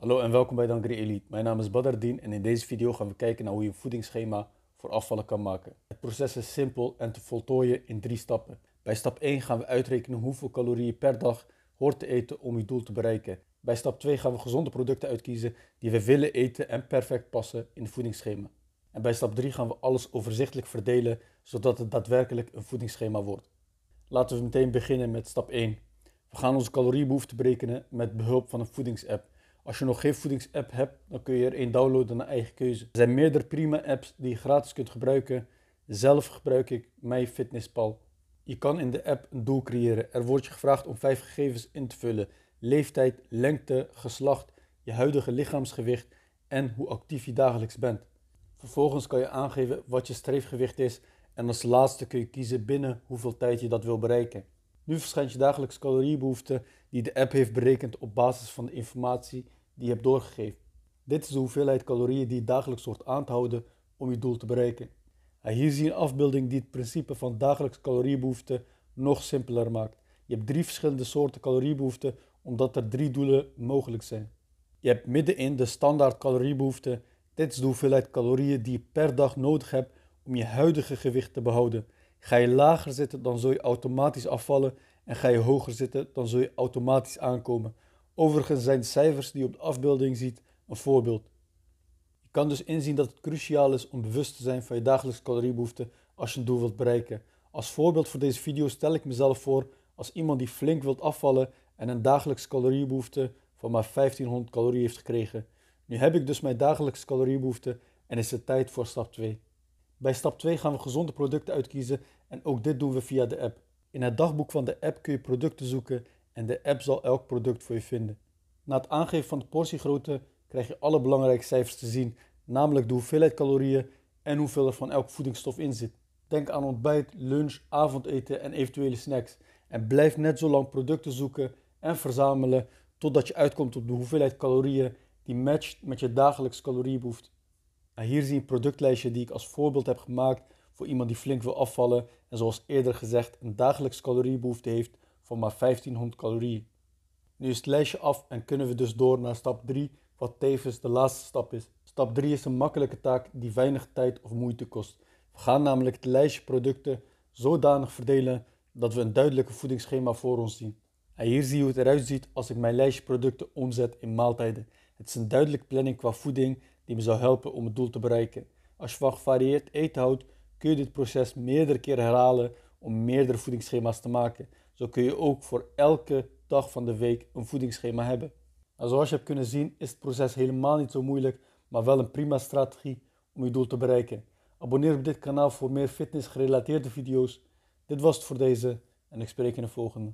Hallo en welkom bij Dangri Elite. Mijn naam is Badardin en in deze video gaan we kijken naar hoe je een voedingsschema voor afvallen kan maken. Het proces is simpel en te voltooien in drie stappen. Bij stap 1 gaan we uitrekenen hoeveel calorieën per dag hoort te eten om je doel te bereiken. Bij stap 2 gaan we gezonde producten uitkiezen die we willen eten en perfect passen in het voedingsschema. En bij stap 3 gaan we alles overzichtelijk verdelen zodat het daadwerkelijk een voedingsschema wordt. Laten we meteen beginnen met stap 1. We gaan onze caloriebehoefte berekenen met behulp van een voedingsapp. Als je nog geen voedingsapp hebt, dan kun je er één downloaden naar eigen keuze. Er zijn meerdere prima apps die je gratis kunt gebruiken. Zelf gebruik ik MyFitnessPal. Je kan in de app een doel creëren. Er wordt je gevraagd om vijf gegevens in te vullen: leeftijd, lengte, geslacht, je huidige lichaamsgewicht en hoe actief je dagelijks bent. Vervolgens kan je aangeven wat je streefgewicht is en als laatste kun je kiezen binnen hoeveel tijd je dat wil bereiken. Nu verschijnt je dagelijks caloriebehoefte die de app heeft berekend op basis van de informatie die je hebt doorgegeven. Dit is de hoeveelheid calorieën die je dagelijks hoort aan te houden om je doel te bereiken. Hier zie je een afbeelding die het principe van dagelijks caloriebehoefte nog simpeler maakt. Je hebt drie verschillende soorten caloriebehoefte omdat er drie doelen mogelijk zijn. Je hebt middenin de standaard caloriebehoefte. Dit is de hoeveelheid calorieën die je per dag nodig hebt om je huidige gewicht te behouden. Ga je lager zitten, dan zul je automatisch afvallen. En ga je hoger zitten, dan zul je automatisch aankomen. Overigens zijn de cijfers die je op de afbeelding ziet een voorbeeld. Je kan dus inzien dat het cruciaal is om bewust te zijn van je dagelijkse caloriebehoefte als je een doel wilt bereiken. Als voorbeeld voor deze video stel ik mezelf voor als iemand die flink wilt afvallen en een dagelijkse caloriebehoefte van maar 1500 calorieën heeft gekregen. Nu heb ik dus mijn dagelijkse caloriebehoefte en is het tijd voor stap 2. Bij stap 2 gaan we gezonde producten uitkiezen en ook dit doen we via de app. In het dagboek van de app kun je producten zoeken en de app zal elk product voor je vinden. Na het aangeven van de portiegrootte krijg je alle belangrijke cijfers te zien, namelijk de hoeveelheid calorieën en hoeveel er van elk voedingsstof in zit. Denk aan ontbijt, lunch, avondeten en eventuele snacks. En blijf net zo lang producten zoeken en verzamelen totdat je uitkomt op de hoeveelheid calorieën die matcht met je dagelijks caloriebehoefte. Nou, hier zie je een productlijstje die ik als voorbeeld heb gemaakt voor iemand die flink wil afvallen en zoals eerder gezegd een dagelijks caloriebehoefte heeft van maar 1500 calorieën. Nu is het lijstje af en kunnen we dus door naar stap 3, wat tevens de laatste stap is. Stap 3 is een makkelijke taak die weinig tijd of moeite kost. We gaan namelijk het lijstje producten zodanig verdelen dat we een duidelijke voedingsschema voor ons zien. En hier zie je hoe het eruit ziet als ik mijn lijstje producten omzet in maaltijden. Het is een duidelijke planning qua voeding die me zou helpen om het doel te bereiken. Als je van gevarieerd eten houdt, kun je dit proces meerdere keren herhalen om meerdere voedingsschema's te maken. Zo kun je ook voor elke dag van de week een voedingsschema hebben. Nou, zoals je hebt kunnen zien is het proces helemaal niet zo moeilijk, maar wel een prima strategie om je doel te bereiken. Abonneer op dit kanaal voor meer fitness gerelateerde video's. Dit was het voor deze en ik spreek in de volgende.